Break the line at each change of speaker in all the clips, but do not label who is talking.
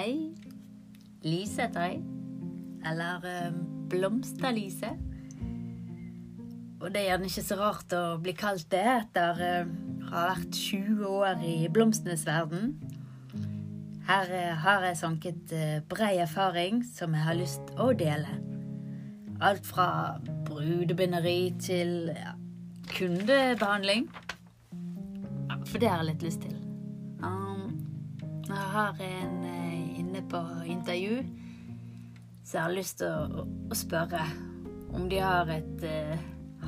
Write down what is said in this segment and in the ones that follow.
Hei. Lise heter jeg. Eller eh, Blomster-Lise. Og det er gjerne ikke så rart å bli kalt det etter eh, å ha vært 20 år i blomstenes verden. Her eh, har jeg sanket eh, brei erfaring som jeg har lyst å dele. Alt fra brudebinderi til ja, kundebehandling. For det har jeg litt lyst til. Um, jeg har en eh, inne på intervju, så jeg har lyst til å, å spørre om de har et, eh,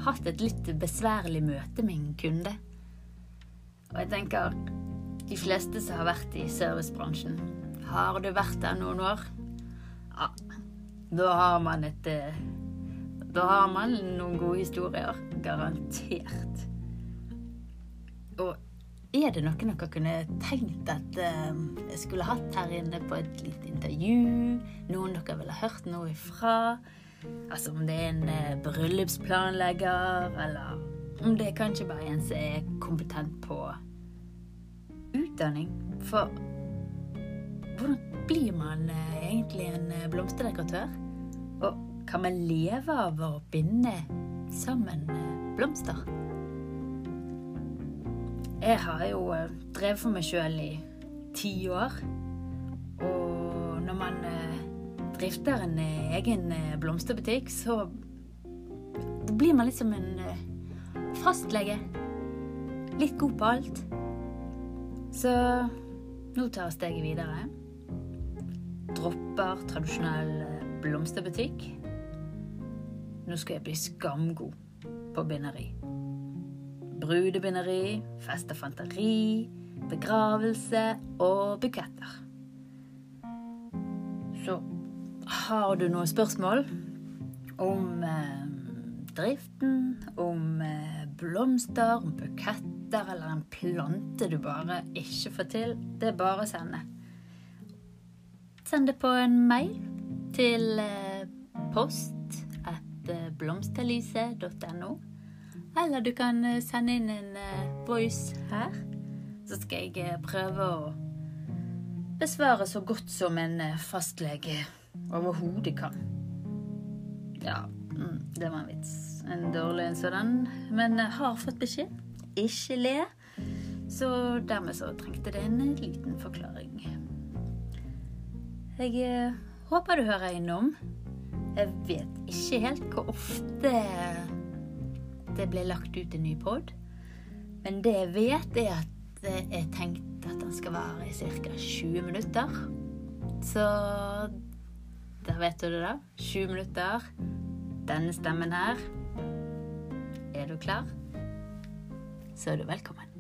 hatt et litt besværlig møte med en kunde. Og jeg tenker de fleste som har vært i servicebransjen, har du vært der noen år? Ja, da har man et eh, Da har man noen gode historier. Garantert. Og er det noen dere kunne tenkt at eh, jeg skulle hatt her inne på et lite intervju? Noen dere ville hørt noe ifra? Altså om det er en eh, bryllupsplanlegger, eller om det er kanskje bare en som er kompetent på utdanning. For hvordan blir man eh, egentlig en blomsterdekoratør? Og kan man leve av å binde sammen blomster? Jeg har jo eh, drevet for meg sjøl i ti år. Og når man eh, drifter en eh, egen blomsterbutikk, så blir man litt som en fastlege. Litt god på alt. Så nå tar jeg steget videre. Dropper tradisjonell blomsterbutikk. Nå skal jeg bli skamgod på binderi. Brudebinderi, fest og fanteri, begravelse og buketter. Så har du noen spørsmål om eh, driften, om eh, blomster, om buketter eller en plante du bare ikke får til, det er bare å sende. Send det på en mail til eh, post at eh, blomsterlyse.no. Eller du kan eh, sende inn en eh, voice her. Så skal jeg eh, prøve å besvare så godt som en fastlege overhodet kan. Ja, mm, det var en vits. En dårlig en sådan. Men jeg har fått beskjed. Ikke le. Så dermed så trengte det en liten forklaring. Jeg håper du hører innom. Jeg vet ikke helt hvor ofte det ble lagt ut en ny pod. Men det jeg vet, er at jeg tenkte at den skal vare i ca. 20 minutter. Så der vet du det, da. 20 minutter. Denne stemmen her. Er du klar? Så er du velkommen.